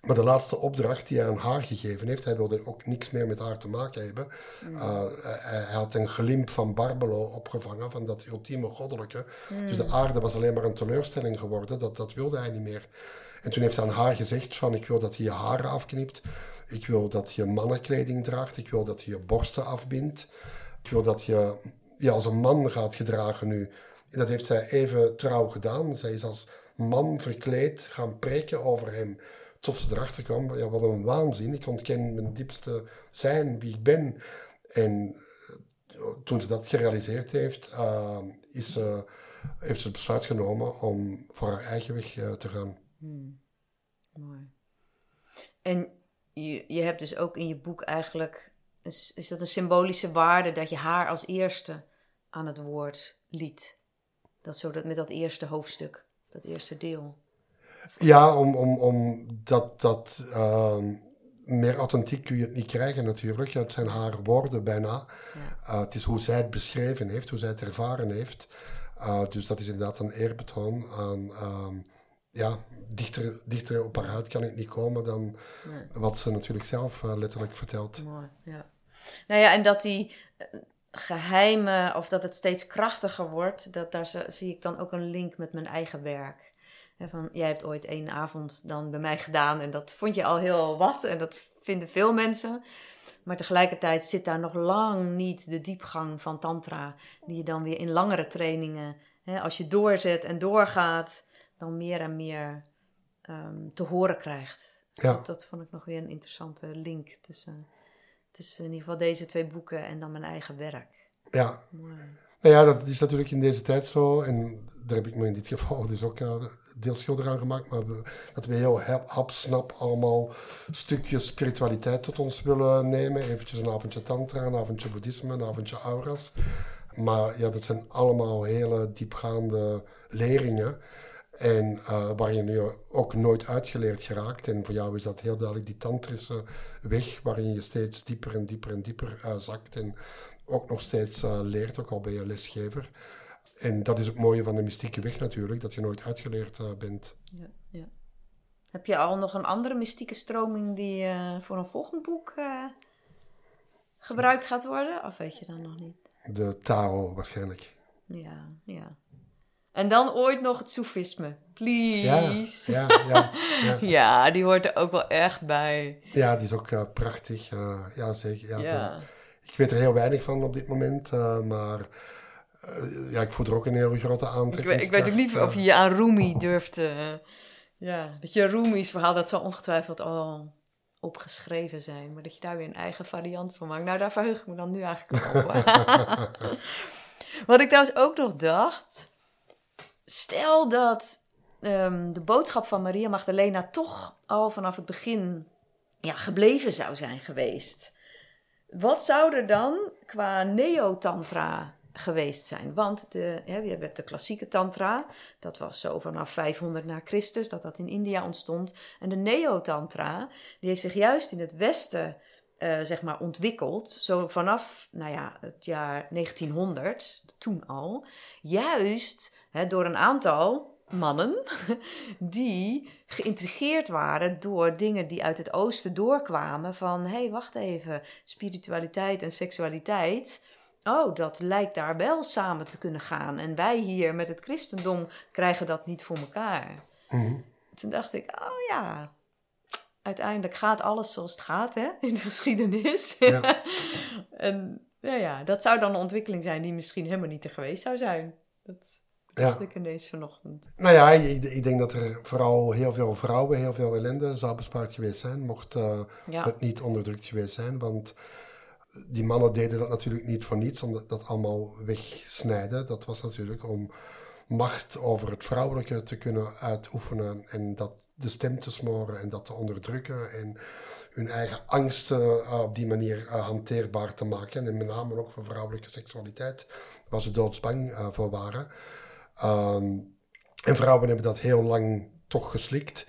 Maar de laatste opdracht die hij aan haar gegeven heeft, hij wilde ook niks meer met haar te maken hebben. Uh, hij, hij, had een glimp van Barbelo opgevangen, van dat ultieme goddelijke. Dus de aarde was alleen maar een teleurstelling geworden, dat, dat wilde hij niet meer. En toen heeft hij aan haar gezegd van, ik wil dat je je haren afknipt. Ik wil dat je mannenkleding draagt. Ik wil dat je je borsten afbindt. Ik wil dat je je als een man gaat gedragen nu. En dat heeft zij even trouw gedaan. Zij is als man verkleed gaan preken over hem. Tot ze erachter kwam, ja, wat een waanzin. Ik ontken mijn diepste zijn, wie ik ben. En eh, toen ze dat gerealiseerd heeft, uh, is, heeft ze het besluit genomen om voor haar eigen weg uh, te gaan. Hmm. Mooi. En je, je hebt dus ook in je boek eigenlijk, is, is dat een symbolische waarde dat je haar als eerste aan het woord liet? Dat zo dat, met dat eerste hoofdstuk, dat eerste deel. Ja, om, om, om dat, dat uh, meer authentiek kun je het niet krijgen natuurlijk. Het zijn haar woorden bijna. Ja. Uh, het is hoe zij het beschreven heeft, hoe zij het ervaren heeft. Uh, dus dat is inderdaad een eerbetoon aan... Uh, ja, dichter, dichter op haar huid kan ik niet komen dan nee. wat ze natuurlijk zelf uh, letterlijk vertelt. Mooi, ja. Nou ja, en dat die geheimen, of dat het steeds krachtiger wordt, dat, daar zie ik dan ook een link met mijn eigen werk. Van, jij hebt ooit één avond dan bij mij gedaan en dat vond je al heel wat en dat vinden veel mensen. Maar tegelijkertijd zit daar nog lang niet de diepgang van tantra, die je dan weer in langere trainingen, hè, als je doorzet en doorgaat, dan meer en meer um, te horen krijgt. Dus ja. dat, dat, vond ik nog weer een interessante link tussen, tussen in ieder geval deze twee boeken en dan mijn eigen werk. Ja. Mooi. Nou ja, dat is natuurlijk in deze tijd zo. En daar heb ik me in dit geval dus ook uh, deels schuldig aan gemaakt. Maar dat we heel hapsnap allemaal stukjes spiritualiteit tot ons willen nemen. Eventjes een avondje tantra, een avondje boeddhisme, een avondje auras. Maar ja, dat zijn allemaal hele diepgaande leringen. En uh, waar je nu ook nooit uitgeleerd geraakt. En voor jou is dat heel duidelijk die tantrische weg, waarin je steeds dieper en dieper en dieper uh, zakt. En ook nog steeds uh, leert, ook al ben je lesgever. En dat is het mooie van de mystieke weg natuurlijk, dat je nooit uitgeleerd bent. Ja, ja. Heb je al nog een andere mystieke stroming die voor een volgend boek gebruikt gaat worden? Of weet je dan nog niet? De Tao waarschijnlijk. Ja, ja. En dan ooit nog het soefisme. Please. Ja, ja, ja, ja. ja, die hoort er ook wel echt bij. Ja, die is ook uh, prachtig. Ja, zeker. Ja, ja. Ik weet er heel weinig van op dit moment, uh, maar ja, ik voel er ook een heel grote aantrekking. Ik, ik, weet ook niet of je je aan Rumi durft... ja, dat je Rumi's verhaal, dat zal ongetwijfeld al opgeschreven zijn. Maar dat je daar weer een eigen variant van maakt. Nou, daar verheug ik me dan nu eigenlijk op. Wat ik trouwens ook nog dacht stel dat um, de boodschap van Maria Magdalena toch al vanaf het begin ja, gebleven zou zijn geweest. Wat zou er dan qua neo-tantra geweest zijn? Want de, hè, je hebt de klassieke tantra, dat was zo vanaf 500 na Christus, dat dat in India ontstond. En de neo-tantra, die heeft zich juist in het Westen uh, zeg maar ontwikkeld, zo vanaf nou ja, het jaar 1900, toen al, juist hè, door een aantal mannen die geïntrigeerd waren door dingen die uit het oosten doorkwamen van hé, hey, wacht even, spiritualiteit en seksualiteit. Oh, dat lijkt daar wel samen te kunnen gaan. En wij hier met het christendom krijgen dat niet voor elkaar. Mm Toen dacht ik, oh ja, uiteindelijk gaat alles zoals het gaat hè, in de geschiedenis. Ja. en ja, ja, dat zou dan een ontwikkeling zijn die misschien helemaal niet er geweest zou zijn. Dat dacht ik ineens vanochtend. Nou ja, ik, ik, denk dat er vooral heel veel vrouwen, heel veel ellende zou bespaard geweest zijn, mocht uh, het niet onderdrukt geweest zijn. Want die mannen deden dat natuurlijk niet voor niets, om dat, allemaal wegsnijden. Dat was natuurlijk om macht over het vrouwelijke te kunnen uitoefenen en dat de stem te smoren en dat te onderdrukken en hun eigen angsten uh, op die manier uh, hanteerbaar te maken. En met name ook voor vrouwelijke seksualiteit, waar ze doodsbang voor waren. Um, en vrouwen hebben dat heel lang toch geslikt.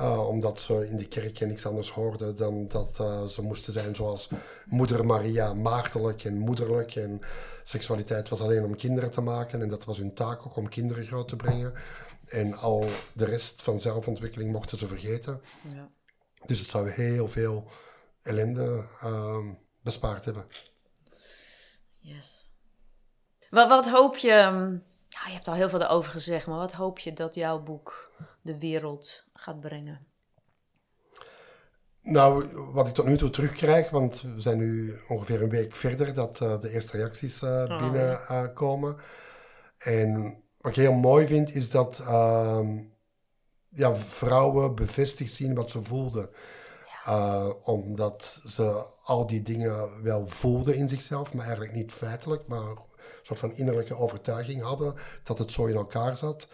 Uh, omdat ze in de kerk niks anders hoorden dan dat uh, ze moesten zijn zoals moeder Maria, maagdelijk en moederlijk. En seksualiteit was alleen om kinderen te maken en dat was hun taak ook om kinderen groot te brengen. En al de rest van zelfontwikkeling mochten ze vergeten. Ja. Dus het zou heel veel ellende ehm, bespaard hebben. Yes. Wat, wat hoop je... Ja, je hebt al heel veel erover gezegd, maar wat hoop je dat jouw boek de wereld gaat brengen? Nou, wat ik tot nu toe terugkrijg, want we zijn nu ongeveer een week verder dat eh, de eerste reacties eh, binnenkomen. en wat ik heel mooi vind, is dat ehm, ja, vrouwen bevestigd zien wat ze voelden. Eh, omdat ze al die dingen wel voelden in zichzelf, maar eigenlijk niet feitelijk, maar soort van innerlijke overtuiging hadden dat het zo in elkaar zat.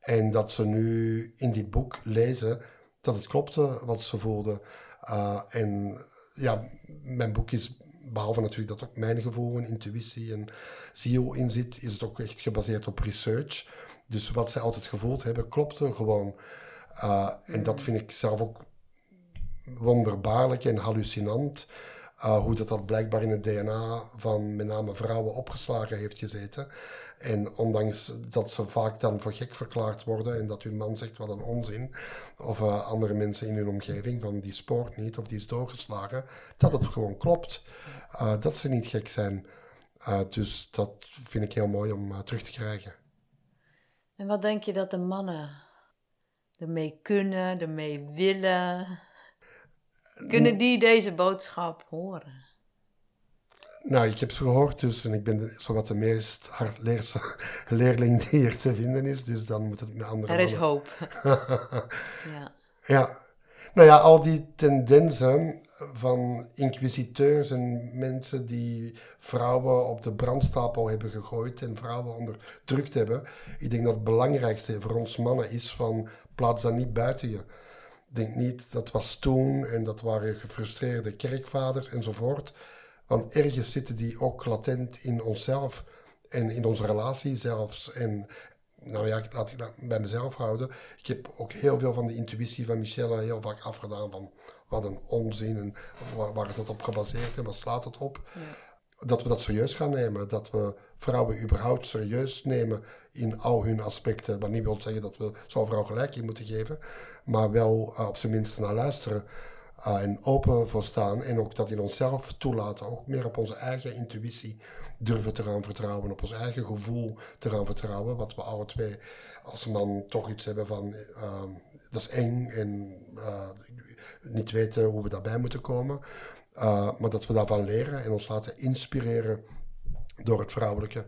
En dat ze nu in dit boek lezen dat het klopte wat ze voelden. Uh, en ja, mijn boek is, behalve natuurlijk dat ook mijn gevoel en intuïtie en ziel in zit, is het ook echt gebaseerd op research. Dus wat zij altijd gevoeld hebben, klopte gewoon. Uh, en dat vind ik zelf ook wonderbaarlijk en hallucinant. Uh, hoe dat, dat blijkbaar in het DNA van met name vrouwen opgeslagen heeft gezeten. En ondanks dat ze vaak dan voor gek verklaard worden en dat hun man zegt wat een onzin, of uh, andere mensen in hun omgeving van die spoort niet of die is doorgeslagen, dat het gewoon klopt. Uh, dat ze niet gek zijn. dus dat vind ik heel mooi om terug te krijgen. En wat denk je dat de mannen ermee kunnen, ermee willen? Kunnen die deze boodschap horen? Nou, ik heb ze gehoord, dus en ik ben zowat de meest hardleerse leerling die hier te vinden is, dus dan moet het met andere Er is hoop. ja. ja. Nou ja, al die tendensen van inquisiteurs en mensen die vrouwen op de brandstapel hebben gegooid en vrouwen onderdrukt hebben. Ik denk dat het belangrijkste voor ons mannen is van plaats dat niet buiten je denk niet, dat was toen en dat waren gefrustreerde kerkvaders enzovoort. Want ergens zitten die ook latent in onszelf en in onze relatie zelfs. En nou ja, laat ik dat bij mezelf houden. Ik heb ook heel veel van de intuïtie van Michelle heel vaak afgedaan van wat een onzin en waar, is dat op gebaseerd en wat slaat het op. dat we dat serieus gaan nemen. Dat we vrouwen überhaupt serieus nemen in al hun aspecten. Wat niet wil zeggen dat we zo'n vrouw gelijk in moeten geven. Maar wel uh, op zijn minst naar luisteren. Uh, en open voor staan. En ook dat in onszelf toelaten. Ook meer op onze eigen intuïtie durven te gaan vertrouwen. Op ons eigen gevoel te gaan vertrouwen. Wat we alle twee als man toch iets hebben van... Uh, dat is eng en niet weten hoe we daarbij moeten komen. Uh, maar dat we daarvan leren en ons laten inspireren door het vrouwelijke.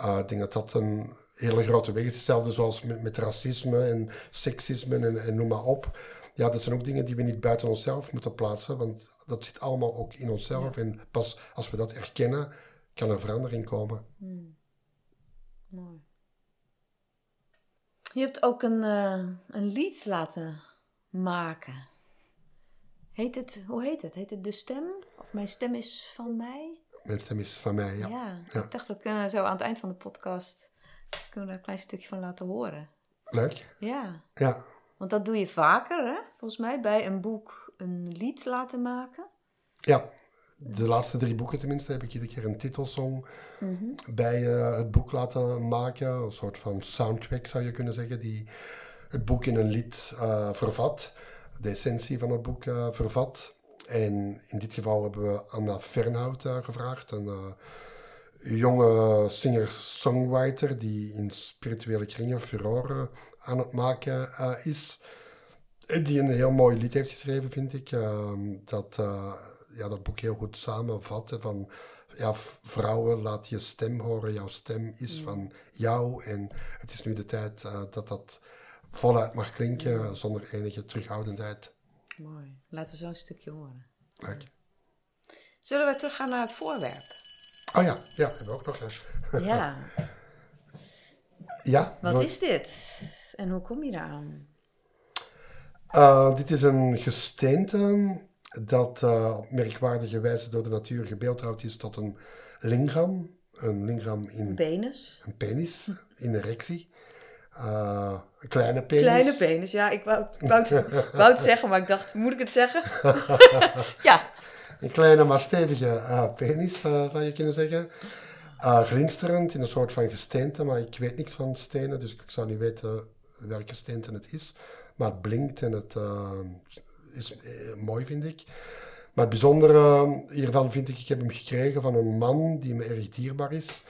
Uh, ik denk dat dat een hele grote weg is. Hetzelfde zoals met, met racisme en seksisme en, en, noem maar op. Ja, dat zijn ook dingen die we niet buiten onszelf moeten plaatsen, want dat zit allemaal ook in onszelf. Ja. En pas als we dat erkennen, kan er verandering komen. Hmm. Mooi. Je hebt ook een, uh, een lied laten maken. Heet het, hoe heet het? Heet het De Stem? Of Mijn Stem is van mij? Mijn Stem is van mij, ja. Ja, ja. ik dacht we kunnen zo aan het eind van de podcast kunnen we een klein stukje van laten horen. Leuk. Ja. Ja. Want dat doe je vaker, hè? Volgens mij, bij een boek een lied laten maken. Ja, de laatste drie boeken tenminste heb ik iedere keer een titelsong mm -hmm. bij uh, het boek laten maken. Een soort van soundtrack zou je kunnen zeggen, die het boek in een lied uh, vervat de essentie van het boek uh, vervat. En in dit geval hebben we Anna Fernhout uh, gevraagd, een uh, jonge singer-songwriter die in spirituele kringen furore aan het maken is. Die een heel mooi lied heeft geschreven, vind ik. Ehm, dat ja, dat boek heel goed samenvat. Van ja, vrouwen, laat je stem horen. Jouw stem is van jou. En het is nu de tijd dat dat voluit mag klinken zonder enige terughoudendheid. Mooi. Laten we zo een stukje horen. Leuk. Zullen we teruggaan naar het voorwerp? Oh ja, ja, hebben we ook nog. Ja. Ja. ja Wat is dit? En hoe kom je daar aan? Uh, dit is een gesteente dat uh, op merkwaardige wijze door de natuur gebeeldhouwd is tot een lingam. Een lingam in... Een penis. Een penis, in erectie. Uh, een kleine penis. Kleine penis, ja. Ik wou, wou, het, wou het zeggen, maar ik dacht, moet ik het zeggen? ja. Een kleine maar stevige uh, penis, uh, zou je kunnen zeggen. glinsterend in een soort van gesteente, maar ik weet niks van stenen, dus ik zou niet weten welke gesteente het is. Maar het blinkt en het, is mooi, vind ik. Maar het bijzondere hiervan vind ik, ik heb hem gekregen van een man die me erg dierbaar is.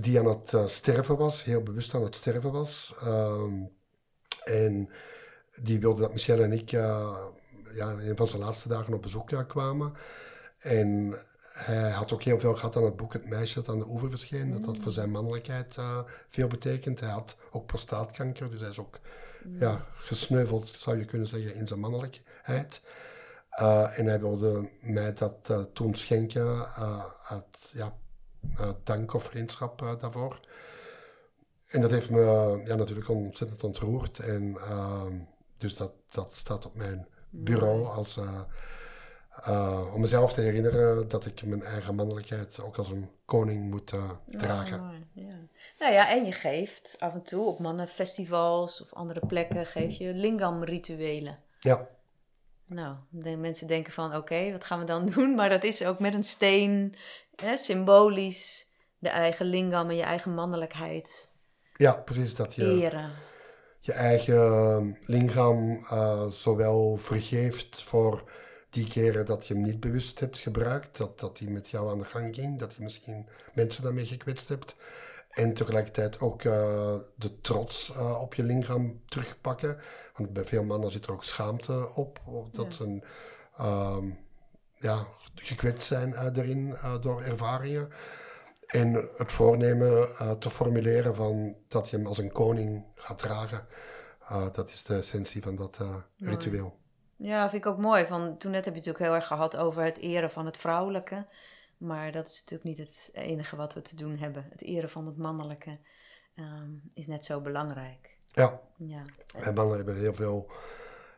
Die aan het sterven was, heel bewust aan het sterven was. Ehm, en die wilde dat Michel en ik ja, een van zijn laatste dagen op bezoek kwamen. En hij had ook heel veel gehad aan het boek Het meisje dat aan de oever verscheen. Dat dat voor zijn mannelijkheid uh, veel betekent. Hij had ook prostaatkanker, dus hij is ook ja, gesneuveld, zou je kunnen zeggen, in zijn mannelijkheid. Uh, en hij wilde mij dat uh, toen schenken uit ja, dank of vriendschap daarvoor. En dat heeft me ja, natuurlijk ontzettend ontroerd. En dus dat, dat staat op mijn bureau als uh, om mezelf te herinneren dat ik mijn eigen mannelijkheid ook als een koning moet dragen. Ja, ja. Nou ja, en je geeft af en toe op mannenfestivals of andere plekken geef je lingam-rituelen. Ja. Nou, de mensen denken van oké, wat gaan we dan doen? Maar dat is ook met een steen, hè, symbolisch, de eigen lingam en je eigen mannelijkheid. Ja, precies. Dat je eren. je eigen lingam uh, zowel vergeeft voor die keren dat je hem niet bewust hebt gebruikt, dat, dat hij met jou aan de gang ging, dat je misschien mensen daarmee gekwetst hebt. En tegelijkertijd ook uh, de trots uh, op je lichaam terugpakken. Want bij veel mannen zit er ook schaamte op, dat ja. ze uh, ja, gekwetst zijn uh, erin door ervaringen. En het voornemen te formuleren van dat je hem als een koning gaat dragen. dat is de essentie van dat ritueel. Ja, vind ik ook mooi. Van, toen net heb je het natuurlijk heel erg gehad over het eren van het vrouwelijke. Maar dat is natuurlijk niet het enige wat we te doen hebben. Het eren van het mannelijke um, is net zo belangrijk. Ja. ja. En mannen hebben heel veel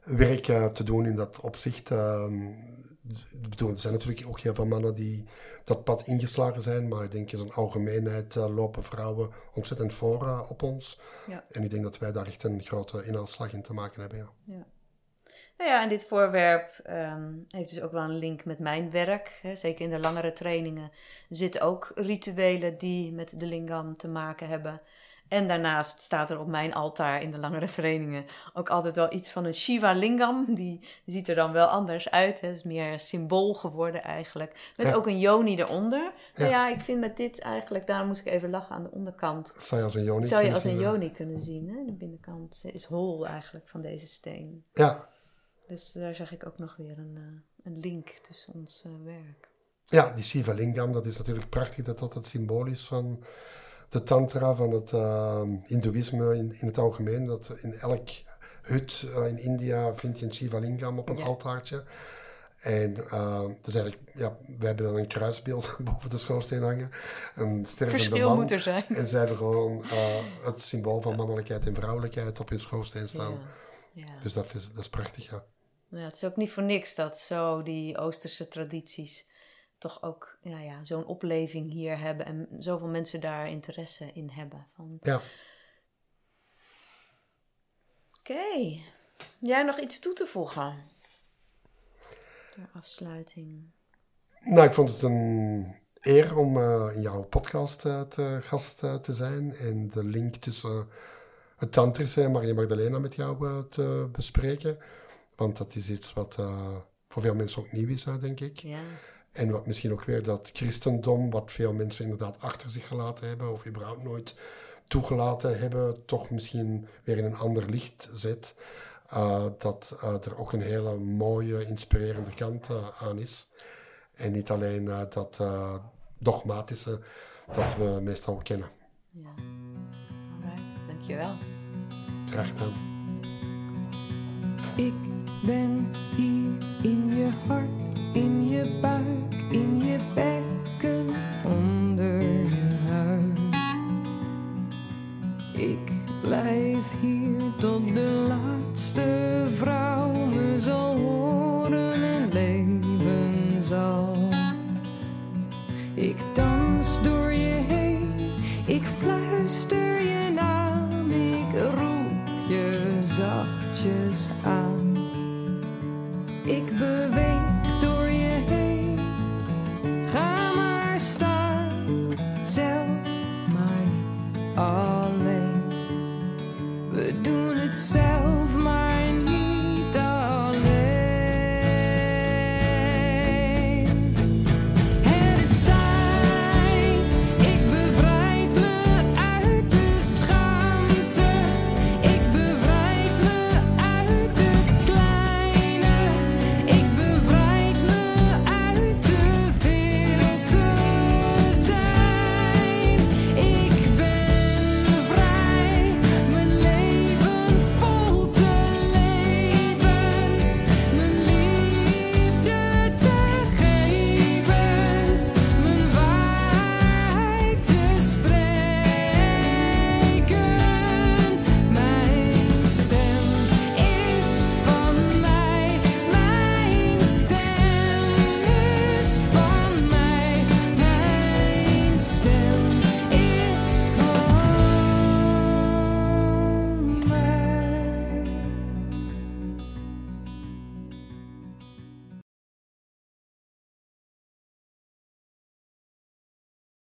werk uh, te doen in dat opzicht. Um, er zijn natuurlijk ook heel veel mannen die dat pad ingeslagen zijn. Maar ik denk in zijn algemeenheid uh, lopen vrouwen ontzettend voor uh, op ons. Ja. En ik denk dat wij daar echt een grote inhaalslag in te maken hebben. Ja. ja. Nou ja, en dit voorwerp um, heeft dus ook wel een link met mijn werk. Hè. Zeker in de langere trainingen zitten ook rituelen die met de lingam te maken hebben. En daarnaast staat er op mijn altaar in de langere trainingen ook altijd wel iets van een Shiva lingam. Die ziet er dan wel anders uit. Het is meer symbool geworden eigenlijk. Met ook een yoni eronder. Ja. Nou ja, ik vind met dit eigenlijk, daar moest ik even lachen aan de onderkant. Zou je als een yoni, Zou je als een yoni kunnen zien. Hè? De binnenkant is hol eigenlijk van deze steen. Ja, dus daar zag ik ook nog weer een, uh, een link tussen ons uh, werk. Ja, die Shiva Lingam, dat is natuurlijk prachtig dat dat het symbool is van de tantra, van het uh, hindoeïsme in, in het algemeen. Dat in elk hut in India vind je een Shiva Lingam op een ja. altaartje. En dus eigenlijk, ja, wij hebben dan een kruisbeeld boven de schoorsteen hangen. Een Verschil man. moet er zijn. En zij hebben gewoon het symbool van mannelijkheid en vrouwelijkheid op hun schoorsteen staan. Ja. Ja. Dus dat is, dat is prachtig, ja. Ja, het is ook niet voor niks dat zo die Oosterse tradities toch ook ja, ja, zo'n opleving hier hebben en zoveel mensen daar interesse in hebben. Van... Ja. Oké. Okay. Jij nog iets toe te voegen? Ter afsluiting. Nou, ik vond het een eer om uh, in jouw podcast uh, te gast uh, te zijn en de link tussen het Tantrische en Maria Magdalena met jou te bespreken. Want dat is iets wat uh, voor veel mensen ook nieuw is, denk ik. Ja. En wat misschien ook weer dat christendom, wat veel mensen inderdaad achter zich gelaten hebben, of überhaupt nooit toegelaten hebben, toch misschien weer in een ander licht zet. Uh, dat uh, er ook een hele mooie, inspirerende kant aan is. En niet alleen dat dogmatische dat we meestal kennen. Ja, alright, dankjewel. Graag gedaan. Ik ben hier in je hart, in je buik, in je bekken, onder je huid. Ik blijf hier tot de laatste vrouw me zal horen en leven zal. Ik dans